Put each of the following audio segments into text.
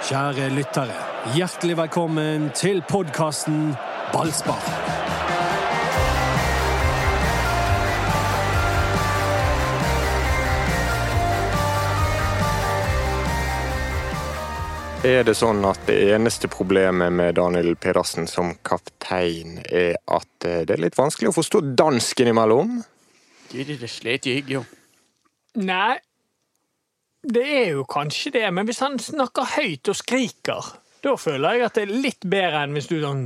Kjære lyttere, hjertelig velkommen til podkasten Ballspar. Er det sånn at det eneste problemet med Daniel Pedersen som kaptein er at eh, det er litt vanskelig å forstå dansken imellom? Gud, det slet jeg jo. Nei, det er jo kanskje det, men hvis han snakker høyt og skriker, da føler jeg at det er litt bedre enn hvis du sånn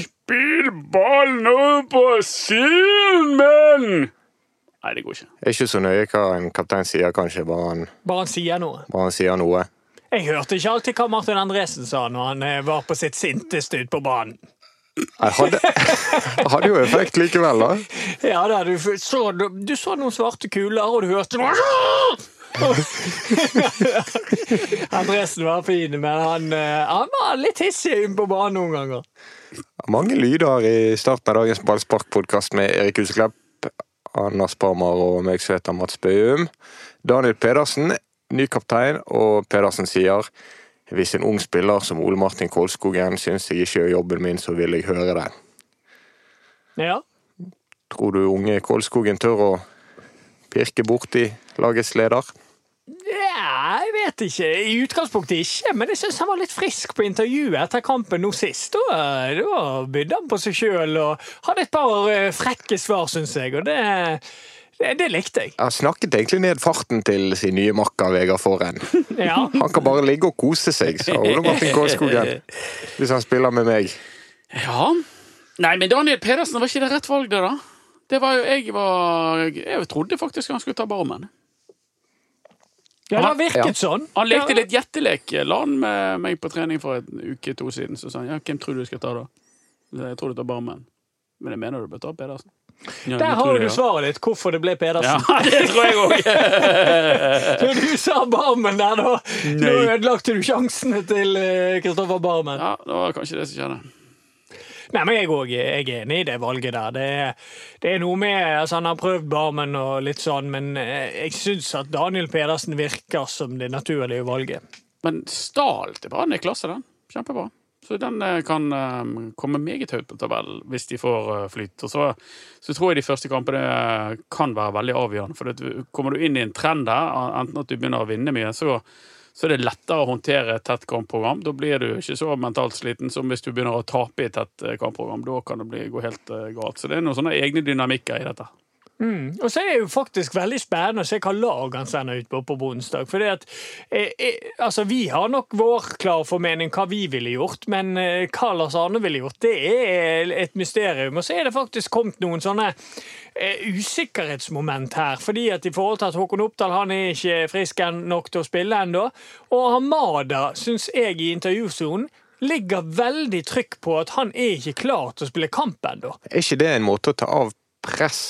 Spill ballen over på Silmen! Nei, det går ikke. Det er ikke så nøye hva en kaptein sier, kanskje, bare han, Bare han sier noe. bare han sier noe. Jeg hørte ikke alltid hva Martin Andresen sa når han eh, var på sitt sinteste ute på banen. Jeg hadde, hadde jo effekt likevel, da. Ja da, du så, du, du så noen svarte kuler, og du hørte noe Andresen var fin, men han, eh, han var litt hissig inn på banen noen ganger. Mange lyder i starten av dagens Ballspark-podkast med Erik Huseklepp, Anders Parmar og meg som heter Mats Bøum. Daniel Pedersen, ny kaptein, og Pedersen sier hvis en ung spiller som Ole Martin Kolskogen syns jeg ikke gjør jobben min, så vil jeg høre det. Ja. Tror du unge Kolskogen tør å pirke borti lagets leder? Ja, jeg vet ikke. I utgangspunktet ikke, men jeg syns han var litt frisk på intervjuet etter kampen nå sist. Da, da bydde han på seg sjøl og hadde et par eh, frekke svar, syns jeg, og det, det, det likte jeg. Han snakket egentlig ned farten til sin nye makker Vegard Forhen. Ja. Han kan bare ligge og kose seg, sa Ole Martin Kolskogen. Hvis han spiller med meg. Ja. Nei, men Daniel Pedersen, var ikke det rett valg, det, da? Det var jo, jeg var Jeg trodde faktisk han skulle ta Barmen. ja, det har virket Ja. sånn. Han lekte litt gjettelek, la han med meg på trening for en uke to siden. Så sa han ja, hvem tror du skal ta da? Jeg tror du tar Barmen. Men jeg mener du bør ta Pedersen. Ja, Der har du svaret ditt, hvorfor det ble Pedersen. Ja, det tror jeg òg. Når du sa Barmen der, da, da ødelagte du sjansene til eh, Kristoffer Barmen. Ja, det var kanskje det som skjedde. Nei, men jeg, også, jeg er enig i det valget der. Det det er noe med altså Han har prøvd Barmen og litt sånn, men eh, jeg syns at Daniel Pedersen virker som det naturlige valget. Men Stal til Brann er klasse, den. Kjempebra. Så den eh, kan eh, komme meget høyt på tabellen hvis de får flyt. Og så, så tror jeg de første kampene kan være veldig avgjørende. For kommer du inn i en trend der, enten at du begynner å vinne mye, så, så er det lettere å håndtere et tett kampprogram. Da blir du ikke så mentalt sliten som hvis du begynner å tape i et tett eh, kampprogram. Da kan det bli, gå helt eh, galt. Så det er noen sånne egne dynamikker i dette. Og så er det jo faktisk veldig spennende å se hva lag han sender ut på på onsdag. For eh, eh, altså, vi har nok vår klare formening hva vi ville gjort, men eh, hva Lars Arne ville gjort, det er et mysterium. Og så er det faktisk kommet noen sånne eh, usikkerhetsmoment her. fordi at i forhold til at Håkon Oppdal han er ikke frisk nok til å spille ennå. Og Hamada, syns jeg i intervjusonen, ligger veldig trykk på at han er ikke klar til å spille kamp ennå. Er ikke det en måte å ta av press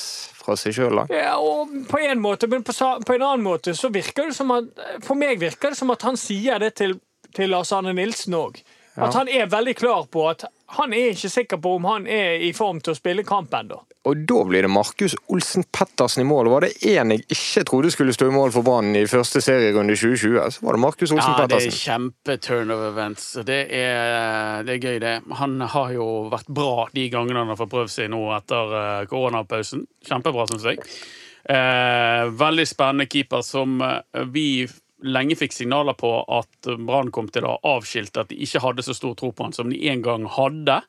fra seg sjøl, da? Ja, og på en måte, men på, på en annen måte så virker det som at For meg virker det som at han sier det til, til Lars Arne Nilsen òg. At han er veldig klar på at han er ikke sikker på om han er i form til å spille kamp ennå. Og da blir det Markus Olsen Pettersen i mål. Var det én jeg ikke trodde skulle stå i mål for Brann i første serierunde i 2020, så var det Markus Olsen Pettersen. Ja, det er kjempe-turnover-events. Det, det er gøy, det. Han har jo vært bra de gangene han har fått prøvd seg nå etter eh, koronapausen. Kjempebra, syns jeg. Eh, veldig spennende keeper som eh, vi lenge fikk signaler på at Brann kom til å avskilte at de ikke hadde så stor tro på han som de en gang hadde.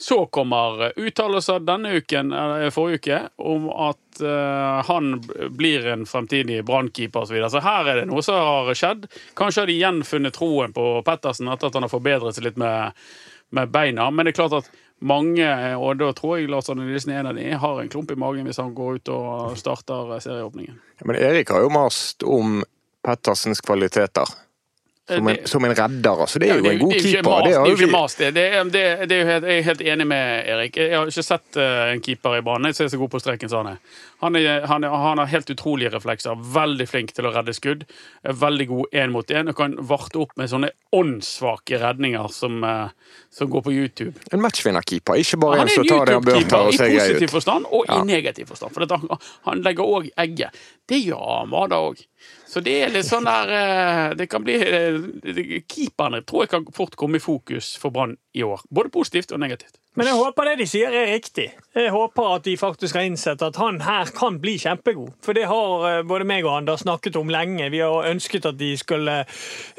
Så kommer eh, uttalelser denne uken, eller forrige uke om at uh, han blir en fremtidig brannkeeper osv. Så, så her er det noe som har skjedd. Kanskje har de gjenfunnet troen på Pettersen etter at han har forbedret seg litt med, med beina. Men det er klart at mange, og da tror jeg Lars Arne Nilsen er en av de, har en klump i magen hvis han går ut og starter serieåpningen. Men Erik har jo mast om Pettersens kvaliteter. Som en, som en redder, altså. Det er Ja, jo en god det er jo ikke keeper. mas, Det er jo ikke mas, det. Det er, det, er helt, jeg er helt enig med Erik. Jeg har ikke sett eh, en keeper i banen som er så god på streken som han er. Han, han, han har helt utrolige reflekser. Veldig flink til å redde skudd. Veldig god én mot én og kan varte opp med sånne åndssvake redninger som, eh, som går på YouTube. En matchvinnerkeeper, ikke bare Han en som tar det han bør ta og i ser grei positiv forstand og Ja. i negativ forstand. For dette, han legger òg egget. Det gjør Amada òg. Så det er litt sånn der eh, Det kan bli eh, Keeperne tror jeg kan fort komme i fokus for Brann i år. Både positivt og negativt. Men jeg håper det de sier er riktig. Jeg håper at de faktisk har innsett at han her kan bli kjempegod. For det har eh, både meg og Anders snakket om lenge. Vi har ønsket at de skulle,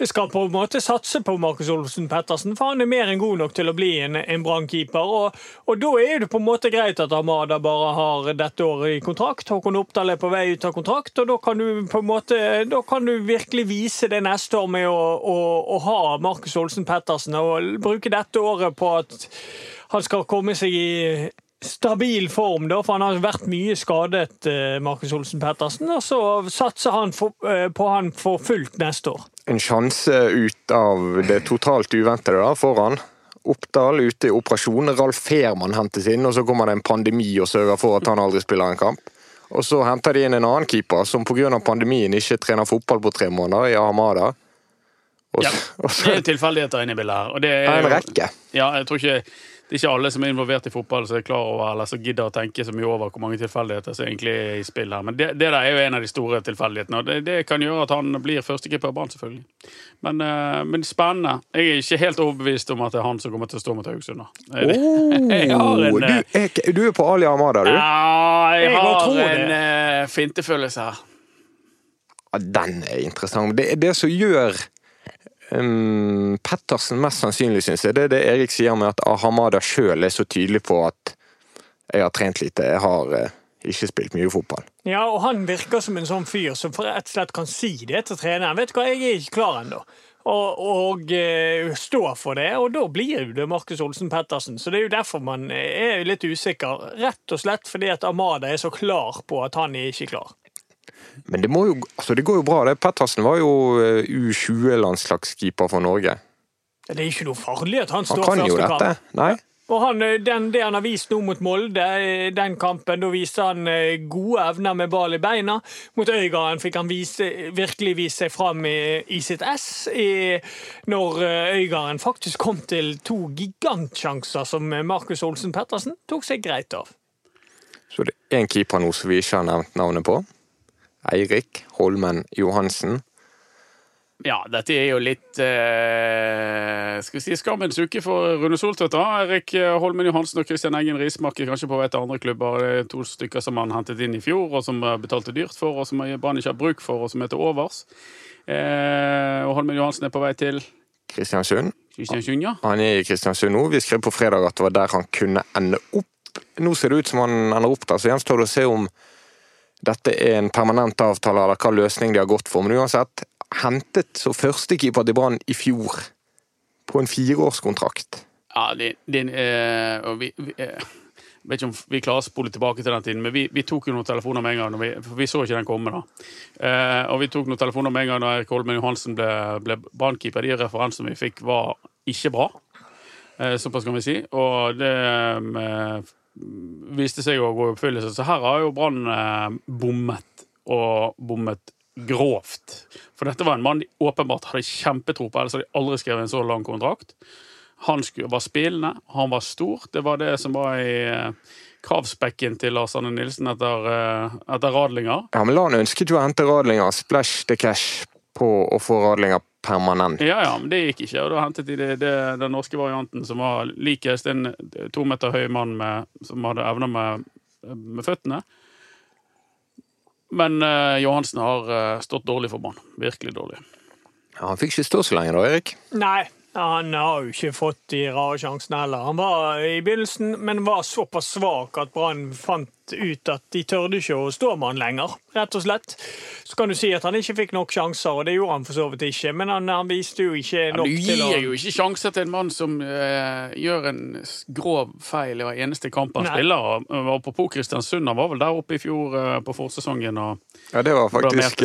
skal på en måte satse på Markus Olsen Pettersen, for han er mer enn god nok til å bli en, en Brann-keeper. Og, og da er det på en måte greit at Armada bare har dette året i kontrakt. Håkon Oppdal er på vei ut av kontrakt, og da kan du på en måte da kan du virkelig vise det neste år med å, å, å ha Markus Olsen Pettersen og bruke dette året på at han skal komme seg i stabil form, da, for han har vært mye skadet, eh, Markus Olsen Pettersen. Og så satser han for, eh, på han for fullt neste år. En sjanse ut av det totalt uventede da, foran. Oppdal ute i operasjon. Ralf Fehrmann hentes inn, og så kommer det en pandemi og sørger for at han aldri spiller en kamp. Og så henter de inn en annen keeper som pga. pandemien ikke trener fotball på tre måneder, i Ahamada. Og, Ja. så- Det er tilfeldigheter inne i bildet her. Og det er er en rekke. Ja, jeg tror ikke det er ikke alle som er involvert i fotball som er klar over eller som gidder å tenke så mye over hvor mange tilfeldigheter som egentlig er i spill her. Men det, det der er jo en av de store tilfeldighetene, og det, det kan gjøre at han blir førstekeeper i Brann, selvfølgelig. Men, eh, men spennende. Jeg er ikke helt overbevist om at det er han som kommer til å stå mot Haugesund. da. Jeg en, Oh, du, eh, er, du er på Ali Amada, du? Ja, jeg Jeg har en uh, fintefølelse her. Ja, den er interessant. Det, det som gjør um, Pettersen mest sannsynlig, syns jeg, det er det Erik sier med at Ahamada sjøl er så tydelig på at jeg har trent lite, jeg har uh, ikke spilt mye fotball. Ja, og han virker som en sånn fyr som rett og slett kan si det til treneren. Vet du hva, jeg er ikke klar ennå. Og, og uh, stå for det, og da blir det Markus Olsen Pettersen. Så det er jo derfor man er litt usikker. Rett og slett fordi at Amada er så klar på at han er ikke klar. Men det, må jo, altså det går jo bra. det. Pettersen var jo eh, U20-landslagskeeper for Norge. Det er ikke noe farlig at han Han står jo første dette. Nei? Og han, eh, den, det han har vist nå mot Molde, eh, den kampen, da viste han gode evner med ball i beina. Mot Øygarden fikk han vise, virkelig vise seg fram i, i sitt ess, i, når Øygarden faktisk kom til to gigantsjanser som Markus Olsen Pettersen tok seg greit av. Så det er en keeper nå som vi ikke har nevnt navnet på. Eirik Holmen Johansen. Ja, dette er jo litt eh, Skal vi si skammens uke for Rune Soltvedt. Erik Holmen Johansen og Christian Eggen Rismark er kanskje på vei til andre klubber. Det er to stykker som han hentet inn i fjor, og som betalte dyrt for, og som Brann ikke har bruk for, og som er til overs. Eh, og Holmen Johansen er på vei til Kristiansund. Kristiansund, ja. Han er i Kristiansund nå. Vi skrev på fredag at det var der han kunne ende opp. Nå ser det ut som han ender opp der, så gjenstår det å se om dette er en permanent avtale, eller hva løsning de har gått for. Men uansett, hentet så førstekeeper til Brann i fjor. På en fireårskontrakt. Ja, det, det, eh, og vi, vi eh, vet ikke om vi klarer å spole tilbake til den tiden, men vi, vi tok jo noen telefoner med en gang. Vi, for vi så ikke den komme. da. Eh, og vi tok noen telefoner med en gang da Erik Holmen Johansen ble, ble brannkeeper. De referansene vi fikk, var ikke bra. Eh, såpass kan vi si. Og det eh, viste seg å gå i oppfyllelse. Så her har jo Brann eh, bommet, og bommet grovt. For dette var en mann de åpenbart hadde kjempetro på, ellers hadde de aldri skrevet en så lang kontrakt. Han var spillende, han var stor. Det var det som var i eh, kravspekken til Lars Arne Nilsen etter, eh, etter Radlinger. Ja, men Lan ønsket jo å hente Radlinger, splash the cash, på å få Radlinger permanent. Ja, ja, men det gikk ikke. Og da hentet de det, det, den norske varianten som var likest en to meter høy mann med, som hadde evner med, med føttene. Men uh, Johansen har uh, stått dårlig for Brann. Virkelig dårlig. Ja, han fikk ikke stå så lenge da, Erik. Nei, han har jo ikke fått de rare sjansene heller. Han var i begynnelsen, men var såpass svak at Brann fant ut at de tørde ikke å stå med han lenger, rett og slett. Så kan du si at han ikke fikk nok sjanser, og det gjorde han for så vidt ikke, men han, han viste jo ikke nok du til å Du gir jo ikke sjanser til en mann som eh, gjør en grov feil i hver eneste kamp han Nei. spiller. Og- og Apropos Kristiansund, han var vel der oppe i fjor eh, på forsesongen. og Ja, det var faktisk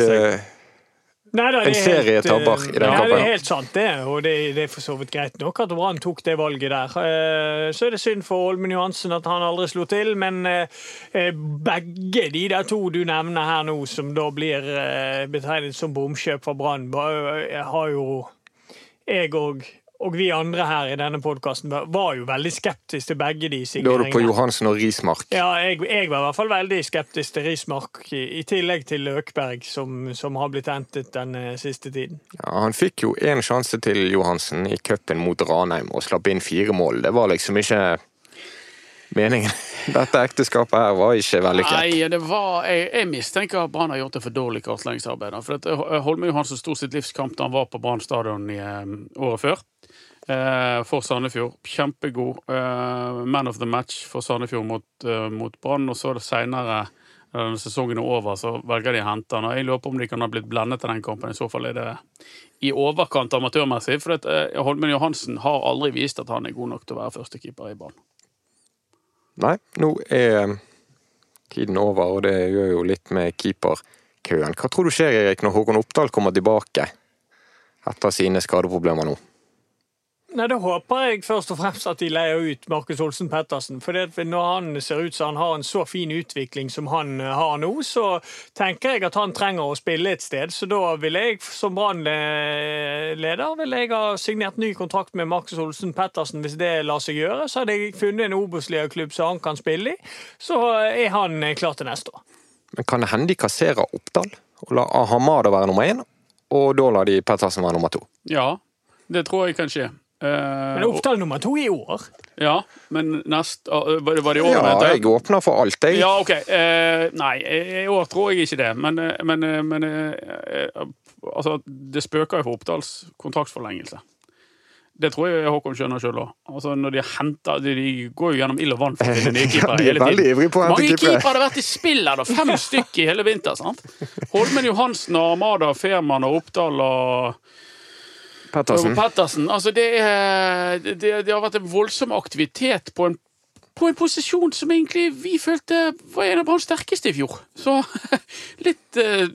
Eh, Nei, det En er serie tabber eh, i den ja, kampen. Det er helt sant, det. Og det, det er for så vidt greit nok at Brann tok det valget der. Eh, Så er det synd for Olmen Johansen at han aldri slo til, men eh, eh, begge de der to du nevner her nå, som da blir eh, betegnet som bomkjøp fra Brann, eh, har jo jeg og, og vi andre her i denne podkasten var jo veldig skeptiske til begge de Da er du på. Johansen og Rismark. Ja, jeg, jeg var i hvert fall veldig skeptisk til Rismark, i, i tillegg til Løkberg, som, som har blitt hentet den eh, siste tiden. Ja, han fikk jo én sjanse til Johansen i cupen mot Ranheim og slapp inn fire mål. Det var liksom ikke meningen. Dette ekteskapet her var ikke vellykket. Nei, det var, jeg, jeg mistenker at Brann har gjort et for dårlig kartleggingsarbeid. For eh, Holme Johansen sto sitt livskamp da han var på Brann stadion i, eh, året før. Eh, for Sandefjord. Kjempegod. Eh, man of the match for Sandefjord mot, eh, mot Brann. Og så seinere, når sesongen er over, så velger de å hente han. Og jeg lurer på om de kan ha blitt blendet til den kampen. I så fall er det i overkant amatørmessig. For Holmen Johansen har aldri vist at han er god nok til å være førstekeeper i Brann. Nei, nå er tiden over, og det gjør jo litt med keeperkøen. Hva tror du skjer, Erik, når Håkon Oppdal kommer tilbake etter sine skadeproblemer nå? Nei, Det håper jeg først og fremst at de leier ut Markus Olsen Pettersen. For når han ser ut som han har en så fin utvikling som han eh, har nå, så tenker jeg at han trenger å spille et sted. Så da vil jeg som Brann-leder ville jeg ha signert ny kontrakt med Markus Olsen Pettersen hvis det lar seg gjøre. Så hadde jeg funnet en Obos-klubb som han kan spille i. Så er han eh, klar til neste år. Men kan det hende de kasserer Oppdal og lar Ahamada være nummer én, og da lar de Pettersen være nummer to? Ja, det tror jeg kan skje. Eh, Men Oppdal nummer to i år. Ja, men nest ah, Var det, i år? Ja, jeg? åpner for alt, jeg. Ja, OK. Eh, nei, i år tror jeg ikke det. Men, eh, men, eh, men eh, eh, altså, det spøker jo for Oppdals kontraktsforlengelse. Det tror jeg Håkon skjønner sjøl òg. Altså, når de henter de, går jo gjennom ild og vann for å finne nye keepere de er hele tiden. Mange keepere. har det vært i spill her, da. Fem stykker i hele vinter. sant? Holmen Johansen og Amada Ferman og Oppdal og Pettersen. Altså, det, det, det har vært en voldsom aktivitet på en, på en posisjon som egentlig vi følte var en av Branns sterkeste i fjor. Så litt, eh,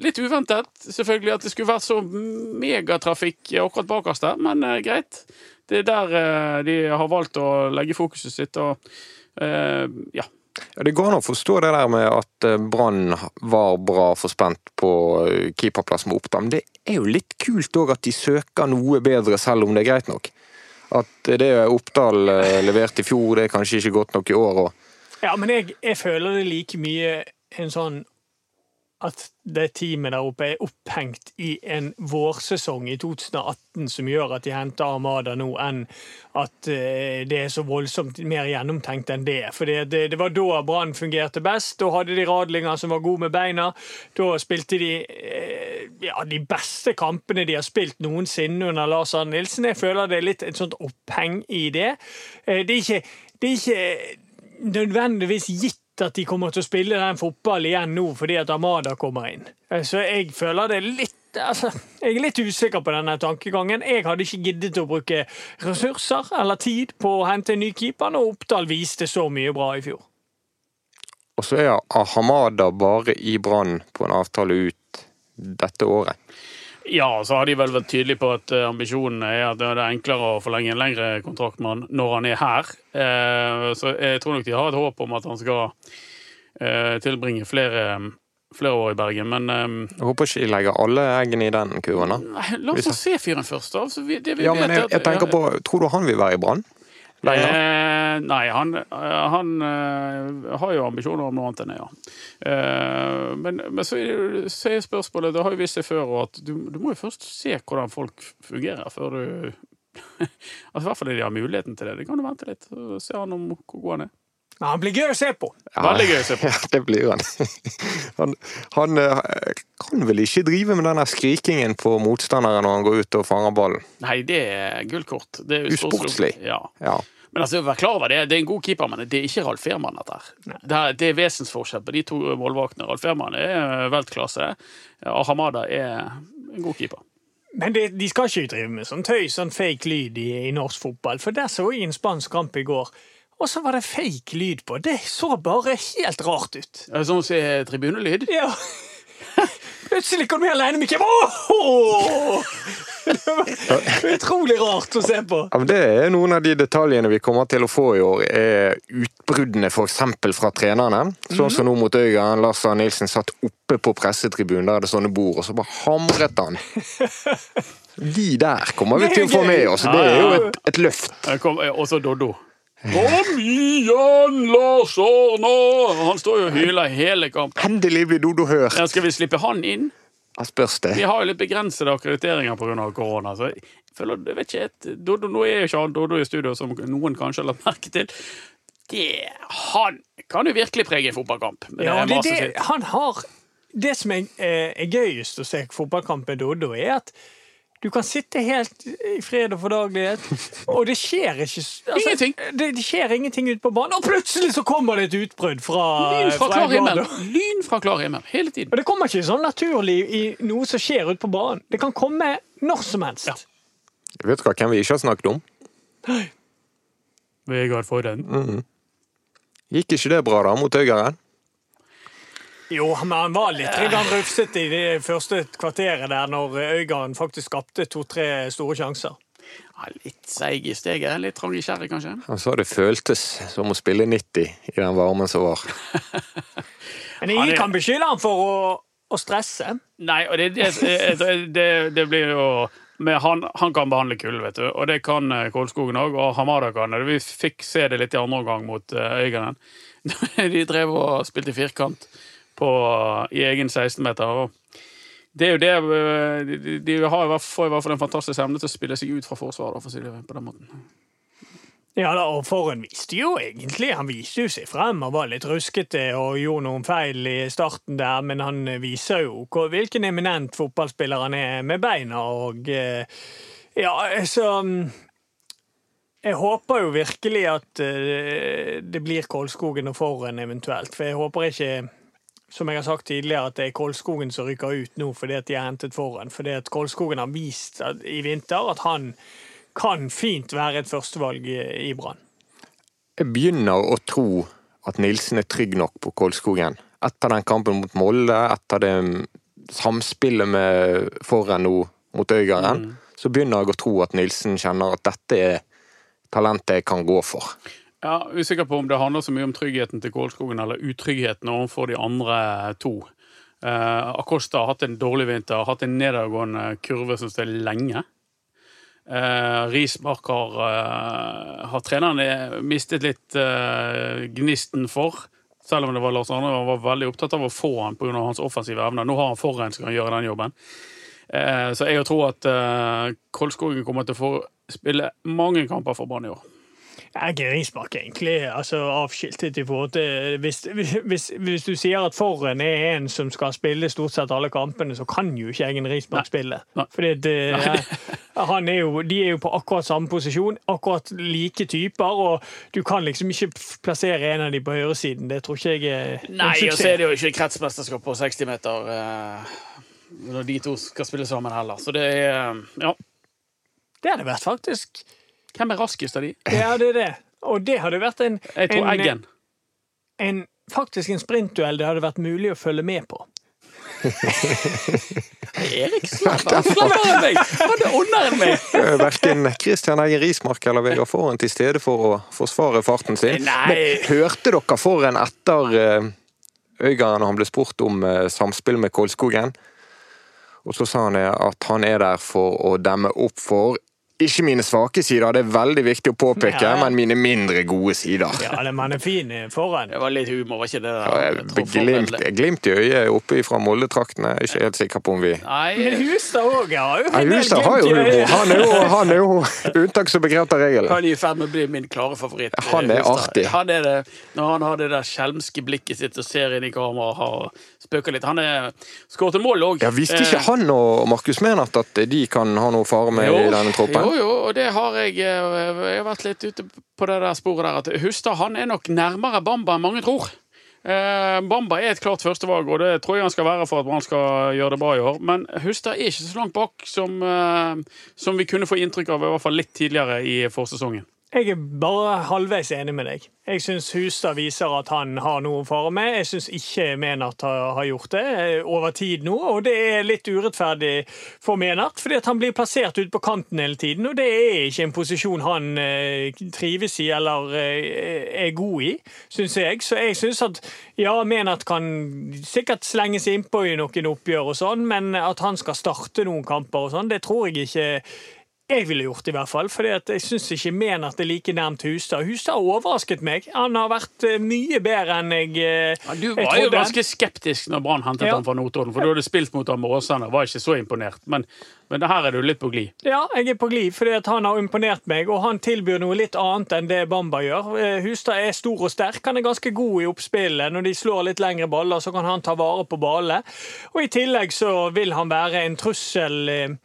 litt uventet, selvfølgelig, at det skulle vært så megatrafikk akkurat bak oss der, men eh, greit. Det er der eh, de har valgt å legge fokuset sitt, og ja. Ja, Det går an å forstå det der med at eh, Brann var bra for spent på eh, keeperplass med Oppdal, men det er jo litt kult òg at de søker noe bedre, selv om det er greit nok. At det Oppdal eh, leverte i fjor, det er kanskje ikke godt nok i år. Og Ja, men jeg, jeg føler det like mye en sånn at det teamet der oppe er opphengt i en vårsesong i 2018 som gjør at de henter Armada nå, enn at eh, det er så voldsomt mer gjennomtenkt enn det. For det, det, det var da Brann fungerte best. Da hadde de Radlinger som var gode med beina. Da spilte de eh, ja, de beste kampene de har spilt noensinne under Lars Arne Nilsen. Jeg føler det er litt et sånt oppheng i det. Eh, det er ikke, det er ikke nødvendigvis gitt at de kommer til å spille den fotballen igjen nå fordi at Amada kommer inn. Så jeg føler det litt Altså, jeg er litt usikker på denne tankegangen. Jeg hadde ikke giddet å bruke ressurser eller tid på å hente en ny keeper når Oppdal viste så mye bra i fjor. Og så er Hamada bare i Brann på en avtale ut dette året. Ja, så har de vel vært tydelige på at eh, ambisjonen er at det er enklere å forlenge en lengre kontrakt med han når han er her. Eh, Så jeg tror nok de har et håp om at han skal eh, tilbringe flere, flere år i Bergen. Men eh, Jeg håper ikke de legger alle eggene i den kurven. da. nei, la oss se fyren først, da. Så vi, det vi Ja, men jeg, jeg tenker på, Tror du han vil være i Brann? Eh, nei, han, eh, han eh, har jo ambisjoner om noe annet enn det, ja. Eh, men, men så er spørsmålet Det har jo vist seg før at du, du må jo først se hvordan folk fungerer før du altså, I hvert fall de har muligheten til det. Det kan du vente litt og se han om hvor god han er. Men han blir gøy å se på. Veldig gøy å se på. Ja, det blir han. Han, han eh, kan vel ikke drive med den skrikingen på motstanderen når han går ut og fanger ballen. Nei, det er gullkort. Det er Usportslig. Ja. Ja. Men altså, vær klar over det, det er en god keeper, men det er ikke Ralf Ehrmann, dette her. Det, er, det er vesensforskjell på de to målvaktene. Ralf Ehrmann er veltklasse. Ahamada er en god keeper. Men det, de skal ikke drive med sånn tøys, sånn fake lyd i, i norsk fotball. For der så jeg en spansk kamp i går, og så var det fake lyd på. Det så bare helt rart ut. Det Sånn som si tribunelyd? Ja. Plutselig kom vi alene med Kim. Åh! Det var utrolig rart å se på. Ja, men det er noen av de detaljene vi kommer til å få i år, er utbruddene f.eks. fra trenerne. Sånn som nå mot Øygarden. Lars Arne Nilsen satt oppe på pressetribunen, der er det sånne bord, og så bare hamret han. De der kommer vi til å få med oss. Det er jo et, et løft. Og eh, Doddo. Kom igjen, Lars Arne! Han står jo og hyler hele kampen. Endelig blir Dodo hørt. Ja, Skal vi slippe han inn? Ja, spørs det. Vi har jo litt begrensede akkrediteringer pga. korona. Så jeg føler, jeg vet ikke, et, Doddo, Nå er jo ikke han Dodo i studio, som noen kanskje har lagt merke til. Det, han kan jo virkelig prege en fotballkamp. med Ja, det, det, han har Det som er, eh, er gøyest å se fotballkamp med Dodo, er at du kan sitte helt i fred og fordagelighet, og det skjer ikke altså, Ingenting. Det, det skjer ingenting ute på banen, og plutselig så kommer det et utbrudd fra, Lyn fra fra klar himmel. Lyn fra klar himmel. Hele tiden. Og det kommer ikke sånn naturlig i noe som skjer ute på banen. Det kan komme når som helst. Ja. Vet du hva, hvem vi ikke har snakket om? Vegard Foyden. Gikk ikke det bra da mot Øygarden? Jo, men han var litt rufsete i det første kvarteret der, når Øygarden faktisk skapte to-tre store sjanser. Ja, litt seig i steget. Litt trang i skjæret, kanskje. Han sa det føltes som å spille 90 i den varmen som var. Men Han ingen kan beskylde ham for å, å stresse. Nei, og det, det, det, det blir jo men han, han kan behandle kull, vet du. Og det kan eh, Kolskogen òg. Og Hamada kan det. Vi fikk se det litt i andre omgang mot uh, Øygarden. De drev og spilte firkant på, i egen 16-meter. og det er jo det eh, De, har i hvert, får i hvert fall en fantastisk evne til å spille seg ut fra forsvaret, for på den måten. Ja da, og Forhen viste jo egentlig Han viste jo seg frem og var litt ruskete og gjorde noen feil i starten der, men han viser jo hvilken eminent fotballspiller han er med beina, og eh, Ja, så mm, Jeg håper jo virkelig at eh, det blir Kolskogen og Forhen eventuelt, for jeg håper ikke som jeg har sagt tidligere, at det er Kolskogen som rykker ut nå fordi at de har hentet foran. Fordi at Kolskogen har vist at, i vinter at han kan fint være et førstevalg i, i Brann. Jeg begynner å tro at Nilsen er trygg nok på Kolskogen. Etter den kampen mot Molde, etter det samspillet med foran nå mot Øygarden, så begynner jeg å tro at Nilsen kjenner at dette er talentet jeg kan gå for. Ja, Usikker på om det handler så mye om tryggheten til Kålskogen eller utryggheten overfor de andre to. Eh, Acosta har hatt en dårlig vinter, har hatt en nedadgående kurve som står lenge. Uh, Rismark har, eh, har treneren mistet litt eh, gnisten for. Selv om det var Lars Arne han var veldig opptatt av å få han pga. hans offensive evner. Nå har han forhen som kan gjøre den jobben. Eh, så jeg tror at uh, Kolskogen kommer til å få spille mange kamper for Brann i år. Er ikke Rismark egentlig altså, avskiltet i forhold til hvis, hvis, hvis du sier at Forren er en som skal spille stort sett alle kampene, så kan jo ikke Eggen Rismark spille. Fordi det, han er jo, de er jo på akkurat samme posisjon, akkurat like typer, og du kan liksom ikke plassere en av de på høyresiden. Det tror ikke jeg er en Nei, og så er det jo ikke kretsmesterskap på 60 meter eh, når de to skal spille sammen heller. Så det er eh, Ja. Det hadde vært faktisk Hvem er raskest av de? Ja, det er det. Og det hadde vært en, Jeg tror en, Eggen. en faktisk en sprintduell det hadde vært mulig å følge med på. Erik slapper av! meg! Han er under enn meg! Eh, Verken Christian Eggen Rismark eller Vegard Forhen til stede for å forsvare farten sin. Nei. Men hørte dere Forhen etter eh, Øygarden når han ble spurt om eh, samspill med Kolskogen? Og så sa han eh, at han er der for å demme opp for ikke mine svake sider, det er veldig viktig å påpeke, Ja, ja. men mine mindre gode sider. Ja, det- man er fin foran. Det var litt humor, var ikke det? Ja, der? jeg- Jeg Glimt, glimt i øyet oppe fra Molde-traktene. Er Ikke helt sikker på om vi Men Nei, Hustad òg har jo en del har jo humor. Han er jo, han er jo unntak som bekrefter regelen. han er i ferd med å bli min klare favoritt. Han er Hustad. artig. Han er det, når han har det der skjelmske blikket sitt og ser inn i kameraet og spøker litt. Han skåret et mål òg. Ja, Visste ikke han og Markus Menert at de kan ha noe fare med i denne troppen? Jo, jo, og det har jeg eh, Jeg har vært litt ute på det der sporet der. At Hustad han er nok nærmere Bamba enn mange tror. Eh, Bamba er et klart førstevalg, og det tror jeg han skal være for at man skal gjøre det bra i år. Men Hustad er ikke så langt bak som, eh, som vi kunne få inntrykk av i hvert fall litt tidligere i forsesongen. Jeg er bare halvveis enig med deg. Jeg syns Hustad viser at han har noe å fare med. Jeg syns ikke Menart har, gjort det eh, over tid nå, og det er litt urettferdig for Menart, fordi han blir plassert ute på kanten hele tiden, og det er ikke en posisjon han eh, trives i eller eh, er god i, syns jeg. Så jeg syns at ja, Menart kan sikkert slenge seg innpå i noen oppgjør og sånn, men at han skal starte noen kamper og sånn, det tror jeg ikke jeg ville gjort det i hvert fall, for jeg syns ikke Menert er like nærmt Hustad. Hustad har overrasket meg. Han har vært eh, mye bedre enn jeg, trodde. Ja, du jeg var jo ganske skeptisk når Brann hentet Ja. han fra Notodden, for du hadde spilt mot ham med Åsane og var ikke så imponert. Men, men her er du litt på glid. Ja, jeg er på glid fordi han har imponert meg, og han tilbyr noe litt annet enn det Bamba gjør. Eh, Hustad er stor og sterk, han er ganske god i oppspillet. Når de slår litt lengre baller, så kan han ta vare på ballene. Og i tillegg så vil han være en trussel eh,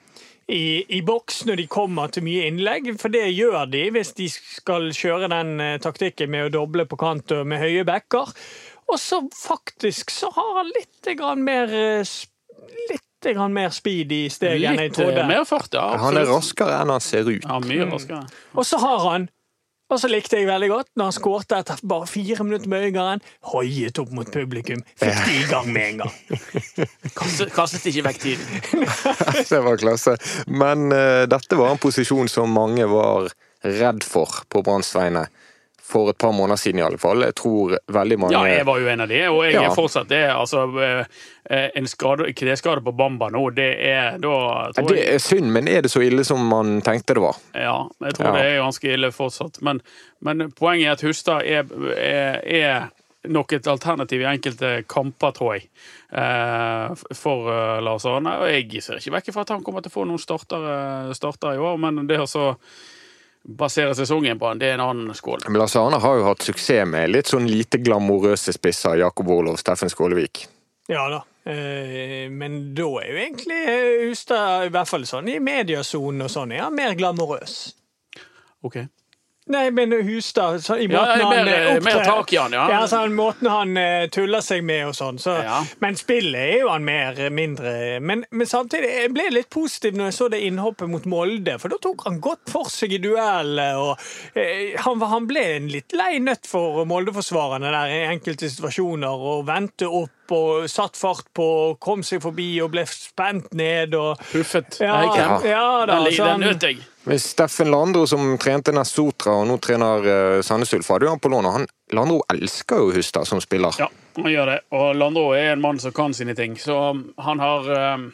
i, i boks når de kommer til mye innlegg, for det gjør de hvis de skal kjøre den eh, taktikken med å doble på kant og med høye backer. Og så faktisk så har han litt grann mer eh, Litt grann mer speed i steget enn jeg Litt eh, trodde. mer fart, ja. Han er raskere enn han ser ut. Ja, mye raskere. Og så har han og så likte jeg veldig godt når han skårte etter bare fire minutter med Øygarden. Hoiet opp mot publikum. Fikk de i gang med en gang. Kastet, kastet ikke vekk tiden. Det var klasse. Men uh, dette var en posisjon som mange var redd for på Branns vegne. For et par måneder siden, i alle fall. Jeg tror veldig mange Ja, jeg var jo en av de, og jeg Ja. er fortsatt det. Altså, eh, en skade, kneskade på Bamba nå, det er da tror Det er synd, men er det så ille som man tenkte det var? Ja, jeg tror Ja. det er ganske ille fortsatt. Men, men poenget er at Hustad er, er, er nok et alternativ i enkelte kamper, tror jeg, eh, for eh, Lars Arne. Og jeg ser ikke vekk fra at han kommer til å få noen starter, eh, starter i år, men det å så basere sesongen på han, det er en annen skål. Men Lars Arne har jo hatt suksess med litt sånn lite glamorøse spisser. Jakob Orlov, Steffen Skålevik. Ja da. Eh, Men da er jo egentlig eh, Hustad, i hvert fall sånn i mediasonen og sånn, er han mer glamorøs. Ok. Nei, men Hustad så, I måten ja, mer- han eh, mer opptrer- tak i han, ja. ja sånn, måten han uh, tuller seg med og sånn. Så, Ja. Men spillet er jo han mer eh, mindre men, men samtidig jeg ble litt positiv når jeg så det innhoppet mot Molde, for da tok han godt for seg i duellet. og eh, han, han ble en litt lei nøtt for Molde-forsvarerne der i enkelte situasjoner, og vendte opp og satt fart på, kom seg forbi og ble spent ned. og Puffet. ja, ja. ja da, Den, nøt jeg. Men Steffen Landro, som trente Nesotra og nå trener uh, Sandnes Ulf, hadde jo han på lån. og han Landro elsker jo Hustad som spiller. Ja, han gjør det. Og Landro er en mann som kan sine ting. Så han har um,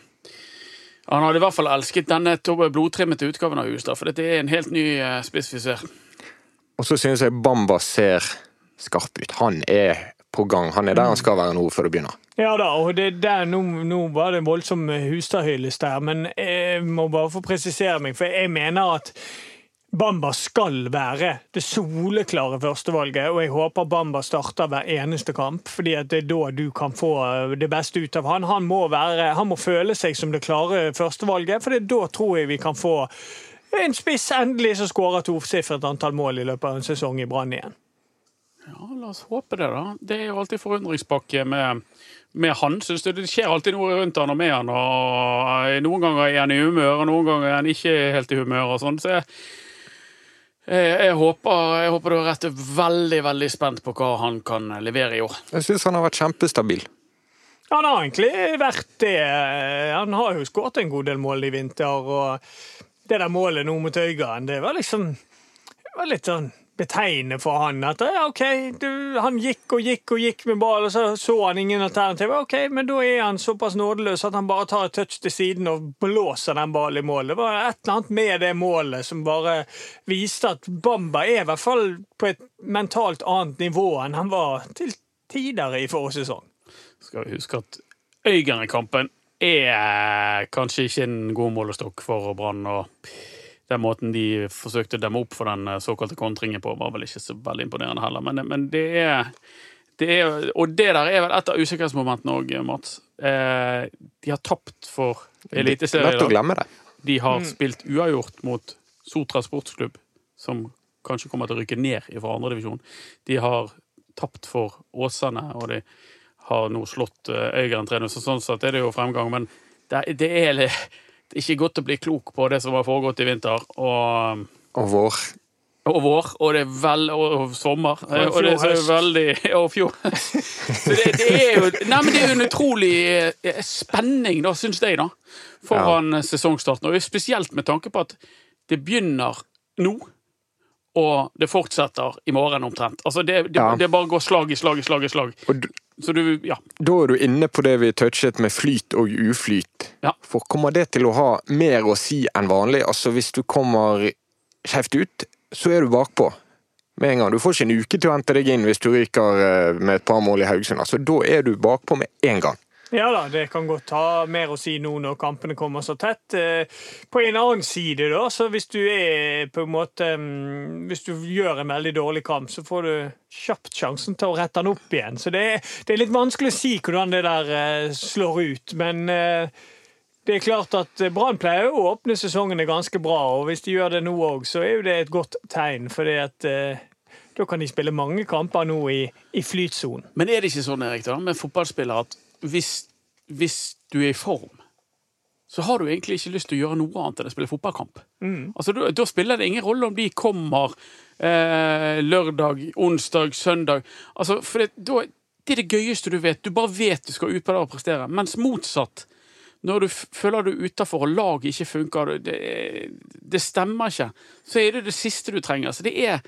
Han hadde i hvert fall elsket denne blodtrimmete utgaven av Hustad, for dette er en helt ny uh, spissfisør. Og så synes jeg Bamba ser skarp ut. Han er på gang. Han er der han skal være nå før det begynner. Ja da, og det der, nå, nå var det voldsom Hustad-hyllest der, men jeg må bare få presisere meg, for jeg mener at Bamba skal være det soleklare førstevalget, og jeg håper Bamba starter hver eneste kamp, fordi at det er da du kan få det beste ut av han. Han må, være, han må føle seg som det klare førstevalget, for det da tror jeg vi kan få en spiss endelig som skårer tosifret antall mål i løpet av en sesong i Brann igjen. Ja, la oss håpe det, da. Det er jo alltid forundringspakke med, med han. Synes du det skjer alltid noe rundt han og med han. og Noen ganger er han i humør, og noen ganger er han ikke helt i humør. og sånn, så jeg jeg, jeg, håper, jeg håper du har rett. Jeg er Veldig veldig spent på hva han kan levere i år. Jeg synes han har vært kjempestabil. Han har egentlig vært det. Han har jo skåret en god del mål i vinter, og det der målet nå mot Øygarden, det var liksom det var litt sånn betegnende for han. At ja, OK, du, han gikk og gikk og gikk med ball, og så så han ingen alternativ. OK, men da er han såpass nådeløs at han bare tar et touch til siden og blåser den ballen i mål. Det var et eller annet med det målet som bare viste at Bamba er i hvert fall på et mentalt annet nivå enn han var til tider i forrige sesong. Skal vi huske at Øygarden-kampen er kanskje ikke en god målestokk for Brann. og den måten de forsøkte å demme opp for den eh, såkalte kontringen på, var vel ikke så veldig imponerende heller. Men, men det, er, det er Og det der er vel et av usikkerhetsmomentene òg, Mats. Eh, de har tapt for Eliteserien. De har spilt uavgjort mot Sotra sportsklubb, som kanskje kommer til å rykke ned fra andredivisjon. De har tapt for Åsane, og de har nå slått eh, Øygarden 3-0, så sånn sett er det jo fremgang. Men det, det det er ikke godt å bli klok på det som har foregått i vinter. Og Og vår. og vår, og det er vel, og, og sommer. eh, Og, det er så fjor veldig Og fjor. Så det, det er jo Nei, men det er jo en utrolig eh, spenning, da, syns jeg, da, foran sesongstarten. Og spesielt med tanke på at det begynner nå. Og det fortsetter i morgen omtrent. Altså det, det, Ja. det bare går slag i slag i slag i slag. Og Så du, ja. da er du inne på det vi touchet med flyt og uflyt. Ja. For kommer det til å ha mer å si enn vanlig? Altså hvis du kommer skjevt ut, så er du bakpå. Med en gang. Du får ikke en uke til å hente deg inn hvis du ryker eh, med et par mål i Haugesund. Altså, da er du bakpå med en gang. Ja da, det kan godt ha mer å si nå når kampene kommer så tett. Eh, På en annen side, da, så hvis du er på en måte mm, Hvis du gjør en veldig dårlig kamp, så får du kjapt sjansen til å rette den opp igjen. Så det er, det er litt vanskelig å si hvordan det der eh, slår ut, men eh, det er klart at Brann pleier å åpne sesongene ganske bra, og hvis de gjør det nå òg, så er jo det et godt tegn, fordi at da kan de spille mange kamper nå i, i flytsonen. Men er det ikke sånn, Erik, da, med fotballspillere at hvis, hvis du er i form, så har du egentlig ikke lyst til å gjøre noe annet enn å spille fotballkamp. Altså, da, da spiller det ingen rolle om de kommer eh, lørdag, onsdag, søndag. Altså, for det, da, det er det gøyeste du vet. Du bare vet du skal ut på det og prestere. Mens motsatt, når du føler du er utafor og laget ikke funker, det, det stemmer ikke, så er det det siste du trenger. Så det er,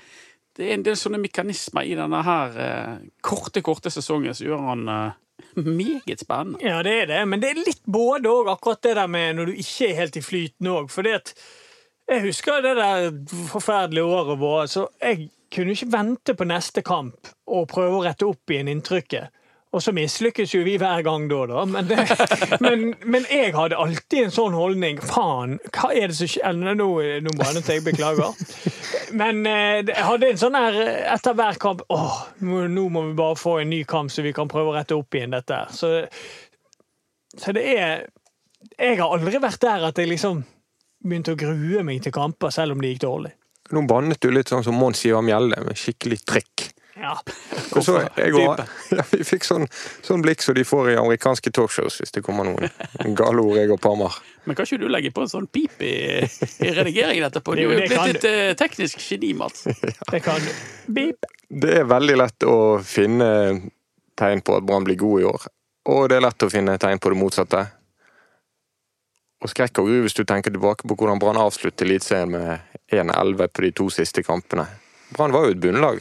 det er en del sånne mekanismer i denne her eh, korte, korte sesongen som gjør han eh, meget spennende. Ja, det er det, men det er litt både òg, akkurat det der med når du ikke er helt i flyten òg. For jeg husker det der forferdelige året vårt, så jeg kunne ikke vente på neste kamp og prøve å rette opp igjen inntrykket. Og så mislykkes jo vi hver gang da, da. Men, det, men, men jeg hadde alltid en sånn holdning. Faen, hva er det som skjer Nå, nå bannet jeg, beklager. Men eh, jeg hadde en sånn her eh, etter hver kamp Åh, nå må vi bare få en ny kamp, så vi kan prøve å rette opp igjen dette. Så så det er Jeg har aldri vært der at jeg liksom begynte å grue meg til kamper, selv om det gikk dårlig. Nå bannet du litt sånn som Mons Ivar Mjelde, med skikkelig trykk. Ja. Og så, jeg og, ja, vi fikk sånn, sånn blikk som de får i amerikanske talkshows hvis det kommer noen gale ord, jeg og Parmar. Men kan ikke du legge på en sånn pip i, i redigeringen etterpå? Du er jo blitt et uh, teknisk geni, Mats. Det kan du. Beep. Det er veldig lett å finne tegn på at Brann blir god i år. Og det er lett å finne tegn på det motsatte. Og skrekk og gru hvis du tenker tilbake på hvordan Brann avsluttet Eliteserien med 1-11 på de to siste kampene. Brann var jo et bunnlag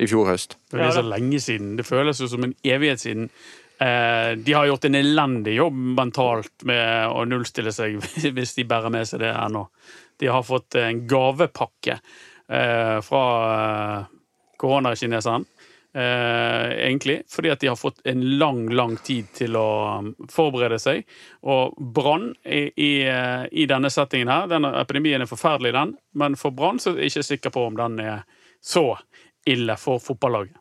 i fjor høst. Det er så lenge siden. Det føles jo som en evighet siden. Eh, de har gjort en elendig jobb mentalt med å nullstille seg, hvis de bærer med seg det ennå. De har fått en gavepakke eh, fra eh, koronakineseren. Eh, egentlig, fordi at de har fått en lang, lang tid til å um, forberede seg. Og Brann i, i, eh, i denne settingen her Denne epidemien er forferdelig, den, men for Brann så er jeg ikke sikker på om den er så ille for fotballaget.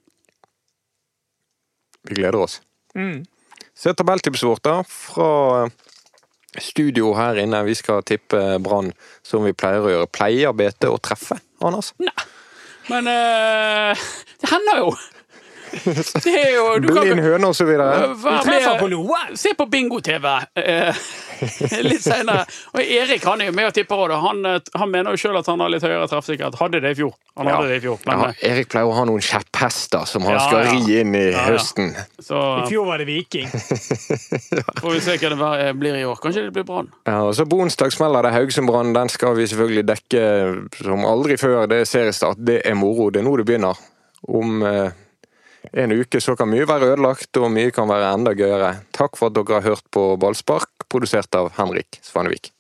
Vi gleder oss. Mm. Se tabelltipset vårt da, fra studio her inne. Vi skal tippe Brann som vi pleier å gjøre. Pleier BT å treffe, Anders? Men eh, det hender jo! Det er jo Blind høne og så videre. Vær med- på noe. Se på bingo-TV eh, litt senere. Og Erik han er jo med og tipper òg. Han, eh, han mener jo sjøl at han har litt høyere treffsikkerhet. Hadde det i fjor. Han hadde det i fjor. Men, Ja, Erik pleier å ha noen kjepphester som han Ja, skal ja. ri inn i Ja, ja. høsten. eh, så I fjor var det Viking. får vi se hva det blir i år. Kanskje det blir Brann. Ja, og så På onsdag smeller det Haugesund-Brann. Den skal vi selvfølgelig dekke som aldri før. Det er seriestart. Det er moro. Det er nå det begynner. Om eh, en uke så kan mye være ødelagt, og mye kan være enda gøyere. Takk for at dere har hørt på Ballspark, produsert av Henrik Svanevik.